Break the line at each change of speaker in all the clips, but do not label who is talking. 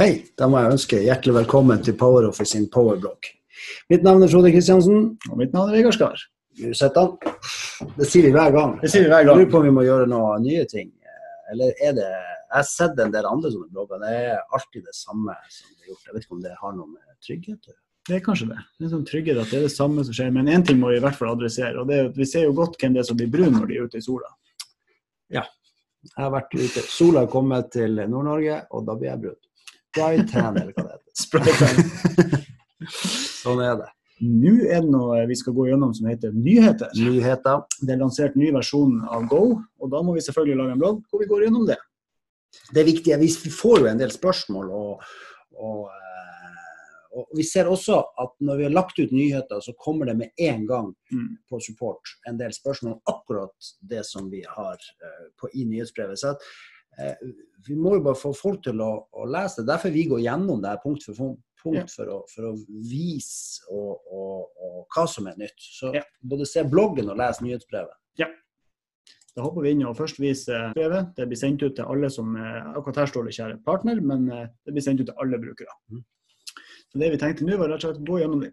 Hei, da må jeg ønske hjertelig velkommen til PowerOffice sin Powerblog. Mitt navn er Frode Kristiansen.
Og mitt navn er Vegard Skar.
Det sier vi hver gang.
Det sier vi hver
Jeg
gang.
lurer på om vi må gjøre noen nye ting. Eller er det Jeg har sett en del andre sånne blogger. Det er alltid det samme som blir gjort. Jeg vet ikke om det har noe med trygghet å gjøre.
Det er kanskje det. Det er sånn trygghet at det er det samme som skjer. Men én ting må vi i hvert fall adressere, og det er at vi ser jo godt hvem det er som blir brun når de er ute i sola. Ja.
Jeg har vært ute. Sola har kommet til Nord-Norge, og da blir jeg brun. Dry tan, eller hva det heter.
Sprite
Sånn er det.
Nå er det noe vi skal gå gjennom som heter nyheter.
Nyheter.
Det er lansert ny versjon av Go, og da må vi selvfølgelig lage en blogg hvor vi går gjennom det.
det er viktig. Vi får jo en del spørsmål, og, og, eh, og vi ser også at når vi har lagt ut nyheter, så kommer det med en gang
Mm.
på support en del spørsmål om akkurat det som vi har eh, på, i nyhetsbrevet. Så vi må jo bare få folk til å, å lese det. Derfor vi går gjennom det her punkt for punkt, punkt for, å, for å vise og, og, og hva som er nytt. Så
Ja.
både se bloggen og les nyhetsbrevet.
Da hopper vi inn og først viser brevet. Det blir sendt ut til alle som eh, Akkurat her står det 'kjære partner', men eh, det blir sendt ut til alle brukere.
Mm.
Så det vi tenkte nå, var rett og slett å gå gjennom det.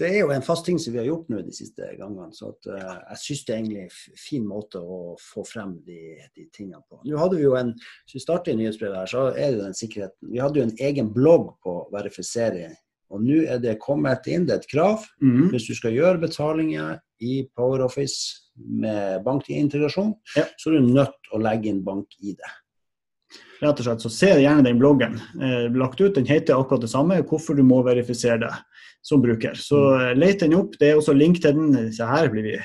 Det er jo en fast ting som vi har gjort nå de siste gangene. Så at, uh, jeg syns det er egentlig en fin måte å få frem de, de tingene på. Nå hadde vi jo en, Hvis vi starter i nyhetsbrevet her, så er det den sikkerheten. Vi hadde jo en egen blogg på verifisering. Og nå er det kommet inn, det er et krav.
Mhm.
Hvis du skal gjøre betalinger i PowerOffice med bankintegrasjon,
Ja.
så er du nødt til å legge inn bank-ID.
Rett og slett, så se gjerne den bloggen eh, lagt ut. Den heter akkurat det samme, hvorfor du må verifisere deg som bruker. Så eh, let den opp. Det er også link til den. Se her blir vi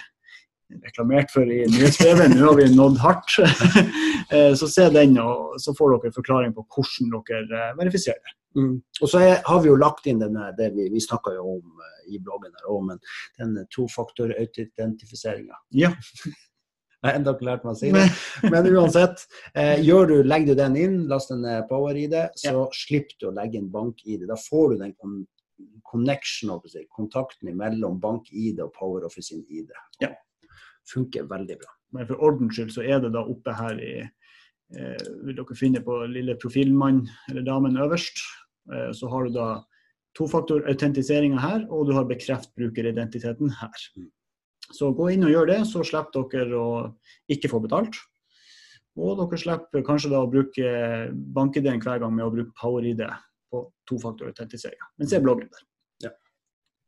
reklamert for i nyhetsbrevet. Nå har vi nådd hardt. Eh, så se den, og så får dere forklaring på hvordan dere eh, verifiserer det.
Mm. Og så er, har vi jo lagt inn denne, det vi, vi snakka jo om eh, i bloggen her òg, men den tofaktor-identifiseringa.
Ja.
Jeg har ennå ikke lært meg å si det. Men uansett, eh, gjør du, legger du den inn, last en ned Power-ID, så slipper du å legge inn bank-ID. Da får du den connection, kontakten mellom bank-ID og PowerOffice sin ID.
Ja.
Funker veldig bra.
Men for ordens skyld så er det da oppe her i eh, Vil dere finne på lille profilmann eller damen øverst. Eh, så har du da tofaktorautentiseringa her, og du har bekreft brukeridentiteten her.
Mm.
Så gå inn og gjør det, så slipper dere å ikke få betalt. Og dere slipper kanskje da å bruke bank-ID-en hver gang med å bruke power-ID på tofaktorautentisering. Men se bloggen der.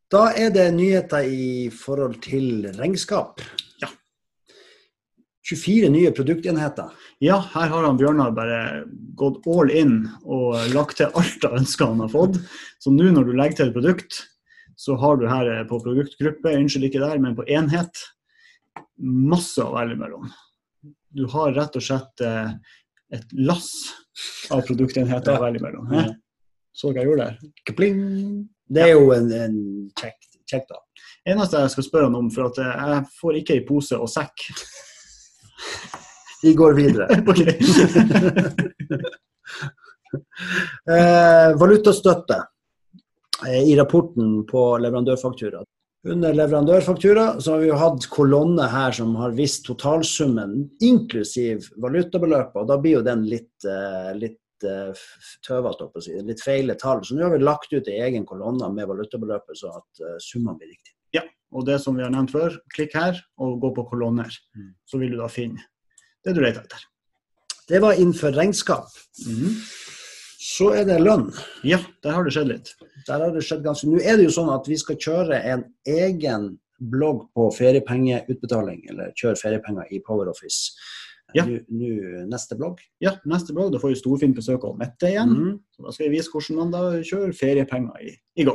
Da er det nyheter i forhold til regnskap.
Ja.
24 nye produktenheter.
Ja, her har han Bjørnar bare gått all in og lagt til alt han ønsker han har fått. Så nå når du legger til et produkt, så har du her eh, på produktgruppe, unnskyld ikke der, men på enhet, masse å velge mellom. Du har rett og slett eh, et lass av produktenheter å velge mellom. Hæ? Så hva jeg gjorde der?
Det er jo en, en kjekk, kjekk da.
Eneste jeg skal spørre han om, for at eh, jeg får ikke i pose og sekk.
Vi går videre. Eh, valutastøtte i rapporten på leverandørfaktura. Under leverandørfaktura så har vi jo hatt kolonne her som har visst totalsummen, inklusiv valutabeløpet. og Da blir jo den litt, eh, litt eh, tøvete, litt feile tall. Så nå har vi lagt ut en egen kolonne med valutabeløpet, så at eh, summene blir riktige.
Og det som vi har nevnt før, klikk her og gå på kolonner.
Mm.
Så vil du da finne det du leter etter.
Det var innenfor regnskap. Så er det lønn.
Ja, der har det skjedd litt.
Der har det skjedd ganske Nå er det jo sånn at vi skal kjøre en egen blogg på feriepengeutbetaling, eller kjøre feriepenger i PowerOffice.
Ja.
Nå, nå neste blogg.
Ja, neste blogg, da får vi storfint besøk av Mette igjen.
Mm.
Så da skal jeg vise hvordan man da kjører feriepenger i, i Go.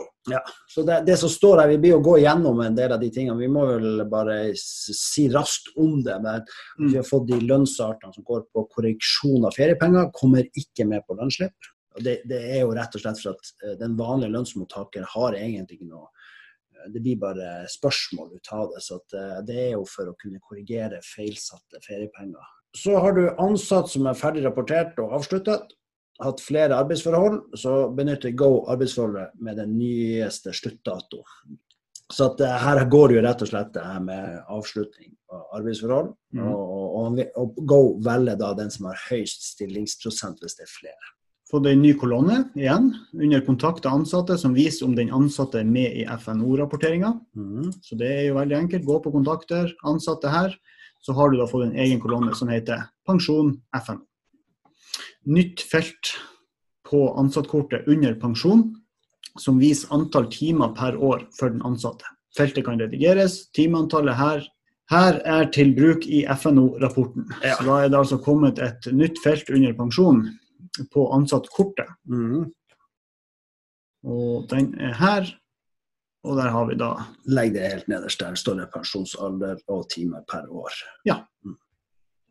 Så det, det som står her, vi blir å gå gjennom en del av de tingene. Vi må vel bare si raskt om det. Men
Mm.
vi har fått de lønnsartene som går på korreksjon av feriepenger, kommer ikke med på lønnsslipp. Det, det er jo rett og slett for at eh, den vanlige lønnsmottaker har egentlig ikke noe eh, det blir bare spørsmål ut av det. Så eh, det er jo for å kunne korrigere feilsatte feriepenger. Så har du ansatt som er ferdig rapportert og avsluttet. Hatt flere arbeidsforhold, så benytter Go arbeidsforholdet med den nyeste sluttdato. Så at her går det jo rett og slett det her med avslutning av arbeidsforhold.
Mm.
Og, og, og Go velger da den som har høyest stillingsprosent hvis det er flere.
Fått en ny kolonne igjen, under kontakte ansatte, som viser om den ansatte er med i FNO-rapporteringa.
Mm.
Så det er jo veldig enkelt. Gå på kontakter, ansatte her. Så har du da fått en egen kolonne som heter pensjon FNO. Nytt felt på ansattkortet under pensjon, som viser antall timer per år for den ansatte. Feltet kan redigeres. Timeantallet her, her er til bruk i FNO-rapporten.
Ja.
Så da er det altså kommet et nytt felt under pensjon på ansattkortet.
Mm.
Og den er her. Og der har vi da
Legg det helt nederst der. Står det pensjonsalder og timer per år.
Ja,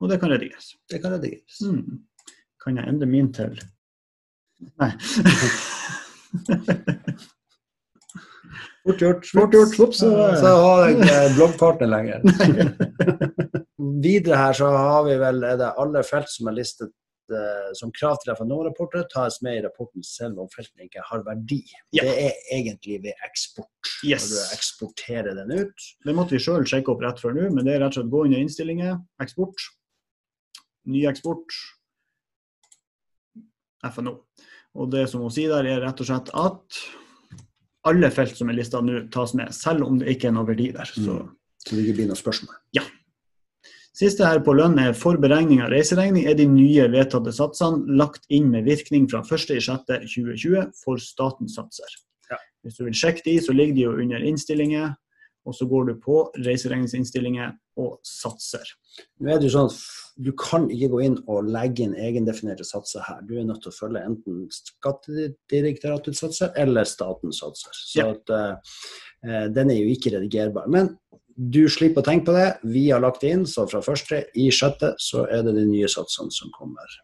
Og det kan redigeres.
Det kan redigeres.
Mm. Kan jeg endre min til Nei.
Fort gjort.
Fort gjort.
Slopp, så, så har jeg ikke bloggpartner lenger. Videre her så har vi vel er det alle felt som er listet som krav til FNO-rapporter, tas med i rapporten selv om feltene ikke har verdi.
Ja.
Det er egentlig ved eksport.
Yes.
Når du eksporterer den ut.
Det måtte vi sjøl sjekke opp rett før nå, men det er rett og slett gå inn i innstillinger, eksport, ny eksport, FNO. Og det som hun sier der, er rett og slett at alle felt som er lista nå, tas med, selv om det ikke er noe verdi der. Så.
Mm. Så det ikke blir noe spørsmål.
Siste her på lønn er for beregning av reiseregning er de nye vedtatte satsene lagt inn med virkning fra 1.6.2020 for statens satser.
Ja.
Hvis du vil sjekke de, så ligger de jo under innstillinger, og så går du på reiseregningsinnstillinger og satser.
Nå er det jo sånn at Du kan ikke gå inn og legge inn egendefinerte satser her. Du er nødt til å følge enten Skattedirektoratets satser eller statens satser. Så
Ja.
at, uh, den er jo ikke redigerbar. Men du slipper å tenke på det. Vi har lagt det inn, så fra første i sjette så er det de nye satsene som kommer.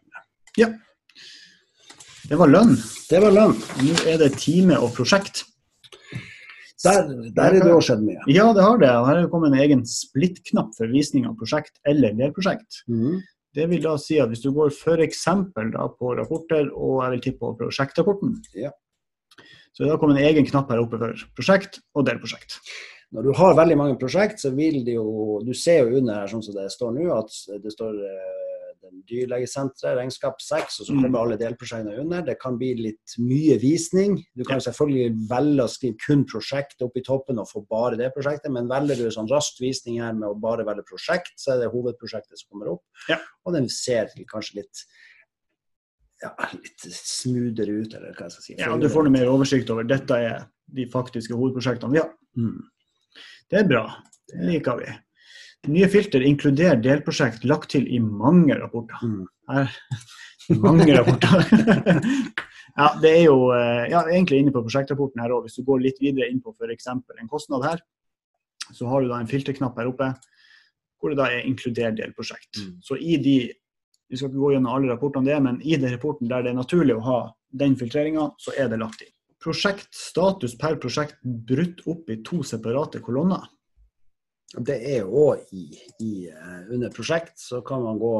Det var lønn.
Det var lønn.
Nå er det time og prosjekt.
Der, der er det òg skjedd mye.
Ja, det har det. Her er det kommet en egen splitt-knapp for visning av prosjekt eller delprosjekt.
Mm.
Det vil da si at hvis du går f.eks. på rapporter og jeg vil tippe på prosjektrapporten,
Ja.
så er det kommet en egen knapp her oppe for prosjekt og delprosjekt.
Når du har veldig mange prosjekt, så vil det jo Du ser jo under her, sånn som det står nå, at det står eh, den dyrlegesenteret, regnskap 6, og så
Mm.
kommer alle delprosjektene under. Det kan bli litt mye visning. Du kan selvfølgelig velge å skrive kun prosjekt opp i toppen og få bare det prosjektet, men velger du sånn rask visning her med å bare velge prosjekt, så er det hovedprosjektet som kommer opp.
Ja.
Og den ser kanskje litt ja, litt smoothere ut, eller hva jeg skal si.
Ja, Du får noe mer oversikt over dette er de faktiske hovedprosjektene Ja.
Mm.
Det er bra. Det liker vi. Nye filter inkluderer delprosjekt lagt til i mange rapporter.
Mm.
Her, mange rapporter. ja, det er jo eh, ja, egentlig inne på prosjektrapporten her òg. Hvis du går litt videre inn på f.eks. en kostnad her, så har du da en filterknapp her oppe hvor det da er inkludert delprosjekt.
Mm.
Så i de vi skal ikke gå gjennom alle rapportene det, men i den rapporten der det er naturlig å ha den filtreringa, så er det lagt inn. Prosjektstatus per prosjekt brutt opp i to separate kolonner.
Det er òg i, i, eh, under prosjekt, så kan man gå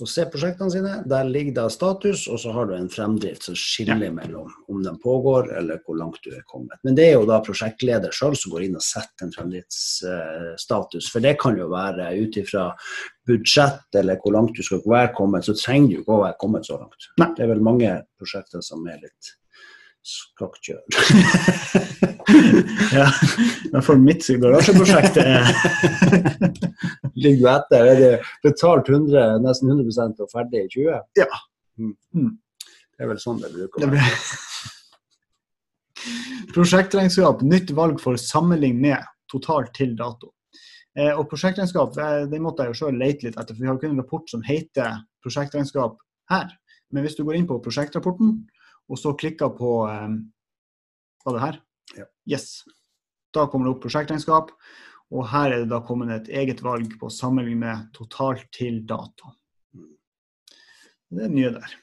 og se prosjektene sine. Der ligger da status, og så har du en fremdrift som skiller mellom om den pågår eller hvor langt du er kommet. Men det er jo da prosjektleder sjøl som går inn og setter en fremdriftsstatus. For det kan jo være ut ifra budsjett eller hvor langt du skal være kommet, så trenger du ikke å være kommet så langt.
Nei.
Det er vel mange prosjekter som er litt skakkjør.
Ja, i hvert fall mitt garasjeprosjekt er
Ligger du etter? Er det betalt 100, nesten 100 og ferdig i 20?
Ja.
Mm.
Mm.
Det er vel sånn det bruker å være.
Prosjektregnskap, nytt valg for sammenligning med totalt til dato. Eh, og prosjektregnskap eh, det måtte jeg jo sjøl lete litt etter, for vi har ikke en rapport som heter prosjektregnskap her. Men hvis du går inn på prosjektrapporten, og så klikker på eh, Var det her?
Ja.
Yes. Da kommer det opp prosjektregnskap, og her er det da kommet et eget valg på sammenligning med totalt til dato. Det er mye der.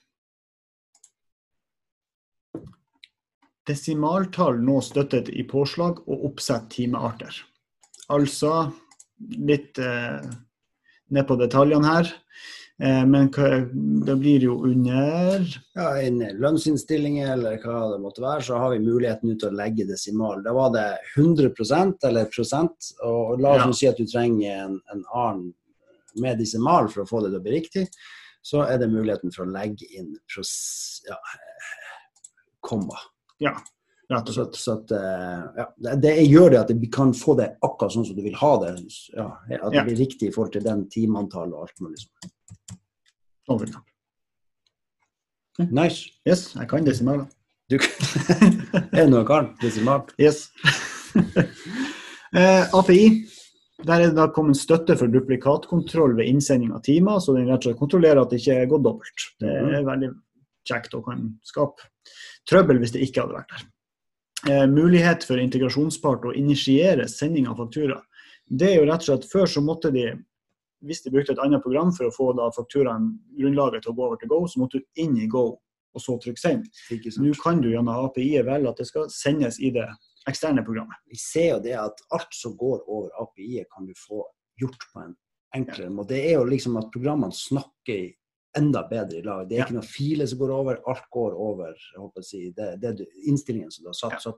Desimaltall nå støttet i påslag og oppsett timearter. Altså litt eh, ned på detaljene her. Eh, men blir det jo under
Ja, en lønnsinnstilling eller hva det måtte være, så har vi muligheten til å legge desimal. Da var det 100% eller prosent. Og la oss
Ja.
si at du trenger en, en annen med desimal for å få det til å bli riktig. så er det muligheten for å legge inn pros, ja, komma.
Ja, rett og slett.
så at, eh, ja, det, det gjør det at vi kan få det akkurat sånn som du vil ha det. Ja, at det blir riktig i forhold til den timeantallet og alt mulig sånn.
Sånn.
Nice.
Yes, jeg kan desimaler.
Du, er det noe du kan? Desimal?
Yes. eh, API. Der er det da kommet støtte for duplikatkontroll ved innsending av timer, så den rett og slett kontrollerer at det ikke er gått dobbelt. Det er veldig kjekt og kan skape trøbbel hvis det ikke hadde vært der. Eh, mulighet for integrasjonspart å initiere sending av faktura. Det er jo rett og slett Før så måtte de, hvis de brukte et annet program for å få da fakturaen, grunnlaget til å gå over til Go, så måtte du inn i Go og så trykke send. Nå kan du gjennom API velge at det skal sendes i det eksterne programmet.
Vi ser jo det at alt som går over API, kan du få gjort på en enklere måte. Det er jo liksom at programmene snakker enda bedre i lag. Det er
Ja.
ikke noen filer som går over, alt går over jeg håper å si, det, det er innstillingen som du har satt.
Ja.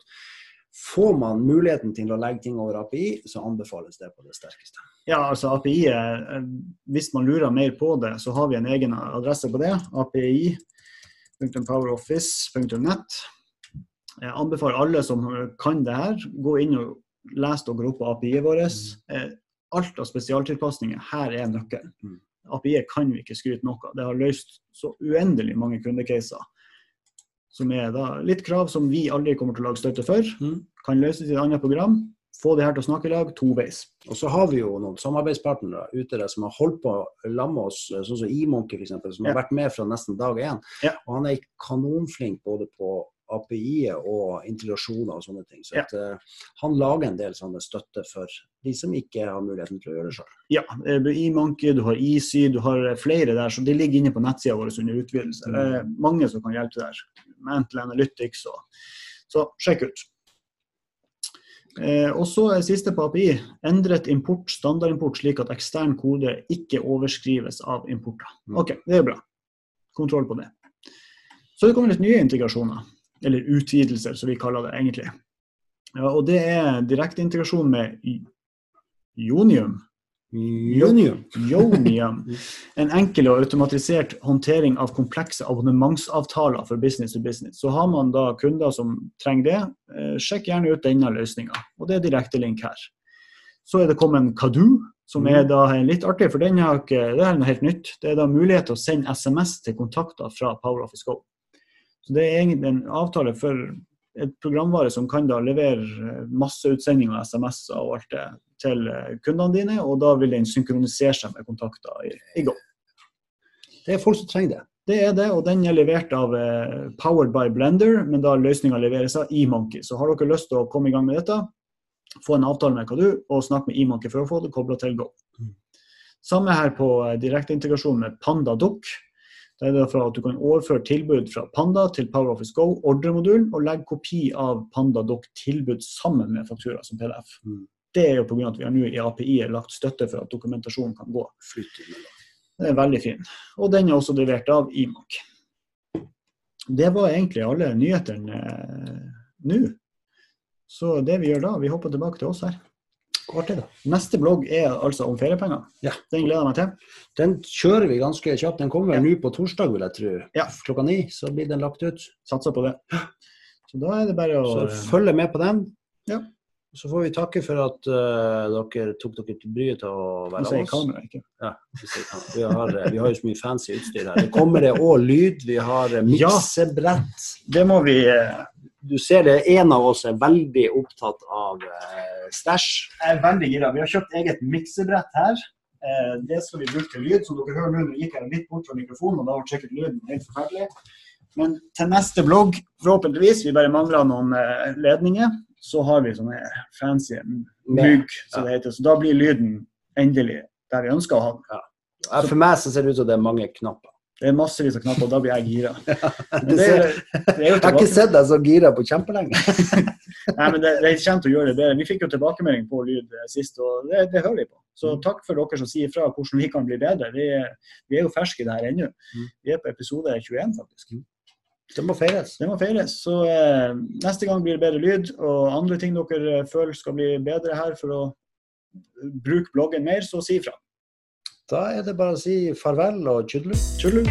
Får man muligheten til å legge ting over API, så anbefales det på det sterkeste.
Ja, altså API, eh, Hvis man lurer mer på det, så har vi en egen adresse på det. api.poweroffice.net. Jeg anbefaler alle som kan det her, gå inn og les dere opp på API-et vårt. Eh, Alt av spesialtilpasninger, her er nøkkelen.
Mm.
API-et kan vi ikke skryte nok av. Det har løst så uendelig mange kundecaser. Som er da litt krav som vi aldri kommer til å lage støtte for.
Mm.
Kan løses i et annet program. Få det her til å snakke i lag toveis.
Og så har vi jo noen samarbeidspartnere ute der som har holdt på sammen med oss, sånn som Imonke f.eks., som har vært med fra nesten dag én.
Ja.
Og han er kanonflink både på API-et og integrasjoner og sånne ting. Så
Ja.
at, uh, han lager en del sånne støtte for de som ikke har muligheten til å gjøre det sjøl.
Ja, er eMonkey, du har Easy, du har flere der, så de ligger inne på nettsida vår under utvidelse. Det er mange som kan hjelpe der. Mantle Analytics og Så sjekk ut. Eh, og så er siste på API. Endret import, standardimport, slik at ekstern kode ikke overskrives av importer.
Mm.
OK, det er bra. Kontroll på det. Så det kommer litt nye integrasjoner. Eller utvidelser, som vi kaller det egentlig. Ja, og det er direkteintegrasjon med I- Jonium.
Junium.
Yonium. En enkel og automatisert håndtering av komplekse abonnementsavtaler for business to business. Så har man da kunder som trenger det, eh, sjekk gjerne ut denne løsninga. Og det er direkte link her. Så er det kommet en Kadu, som er da litt artig, for den har ikke, det er noe helt nytt. Det er da mulighet til å sende SMS til kontakter fra PowerOffice Go. Så det er egentlig en avtale for et programvare som kan da levere masse masseutsending av SMS-er og alt det til eh, kundene dine, og da vil den synkronisere seg med kontakter i, i Go.
Det er folk som trenger det.
Det er det, og den er levert av eh, Powered by Blender, men da løsninga leveres av eMonkey. Så har dere lyst til å komme i gang med dette, få en avtale med Kadu og snakke med eMonkey for å få det kobla til Go.
Mm.
Samme her på eh, direkteintegrasjon med PandaDoc. Det er derfor at du kan overføre tilbud fra Panda til PowerOffice Go, ordremodulen, og legge kopi av PandaDoc-tilbud sammen med faktura som PDF.
Mm.
Det er jo pga. at vi har nå i API lagt støtte for at dokumentasjonen kan gå. Den er veldig fin. Og den er også levert av Imac. Det var egentlig alle nyhetene eh, nå. Så det vi gjør da, vi hopper tilbake til oss her.
Artig, da.
Neste blogg er altså om feriepenger.
Ja.
Den gleder jeg meg til.
Den kjører vi ganske kjapt. Den kommer vel nå på torsdag, vil jeg tro.
Ja.
Klokka ni så blir den lagt ut.
Satser på det. Så da er det bare å
Så følg med på den.
Ja.
Så får vi takke for at uh, dere tok dere til bryet til å være med oss.
kamera, ikke?
Ja, vi, har, eh, vi har jo så mye fancy utstyr her. Det kommer det òg lyd. Vi har miksebrett.
Ja. Det må vi eh,
Du ser det, en av oss er veldig opptatt av eh, stæsj.
Jeg er veldig gira. Vi har kjøpt eget miksebrett her. Eh, Det skal vi bruke til lyd. Som dere hører nå, nå gikk jeg litt bort fra mikrofonen, og da var sikkert lyden helt forferdelig. Men til neste blogg, forhåpentligvis, vi bare mangler noen eh, ledninger, så har vi sånne fancy mugg, som det heter. Så da blir lyden endelig der vi ønsker å ha den.
Ja, For meg så ser det ut som det er mange knapper.
Det er massevis av knapper, og da blir jeg gira.
Det
det, det
jeg har ikke sett deg så gira på kjempelenge.
Nei, men det, det er kjent å gjøre det bedre. Vi fikk jo tilbakemelding på lyd eh, sist, og det, det hører vi på. Så
Mm.
takk for dere som sier fra hvordan vi kan bli bedre. Vi, vi er jo ferske i det her ennå.
Mm.
Vi er på episode 21, faktisk.
Det må feires.
Det må feires. Så eh, neste gang blir det bedre lyd, og andre ting dere eh, føler skal bli bedre her for å bruke bloggen mer, så si ifra.
Da er det bare å si farvel og tjudlu.
Tjullu.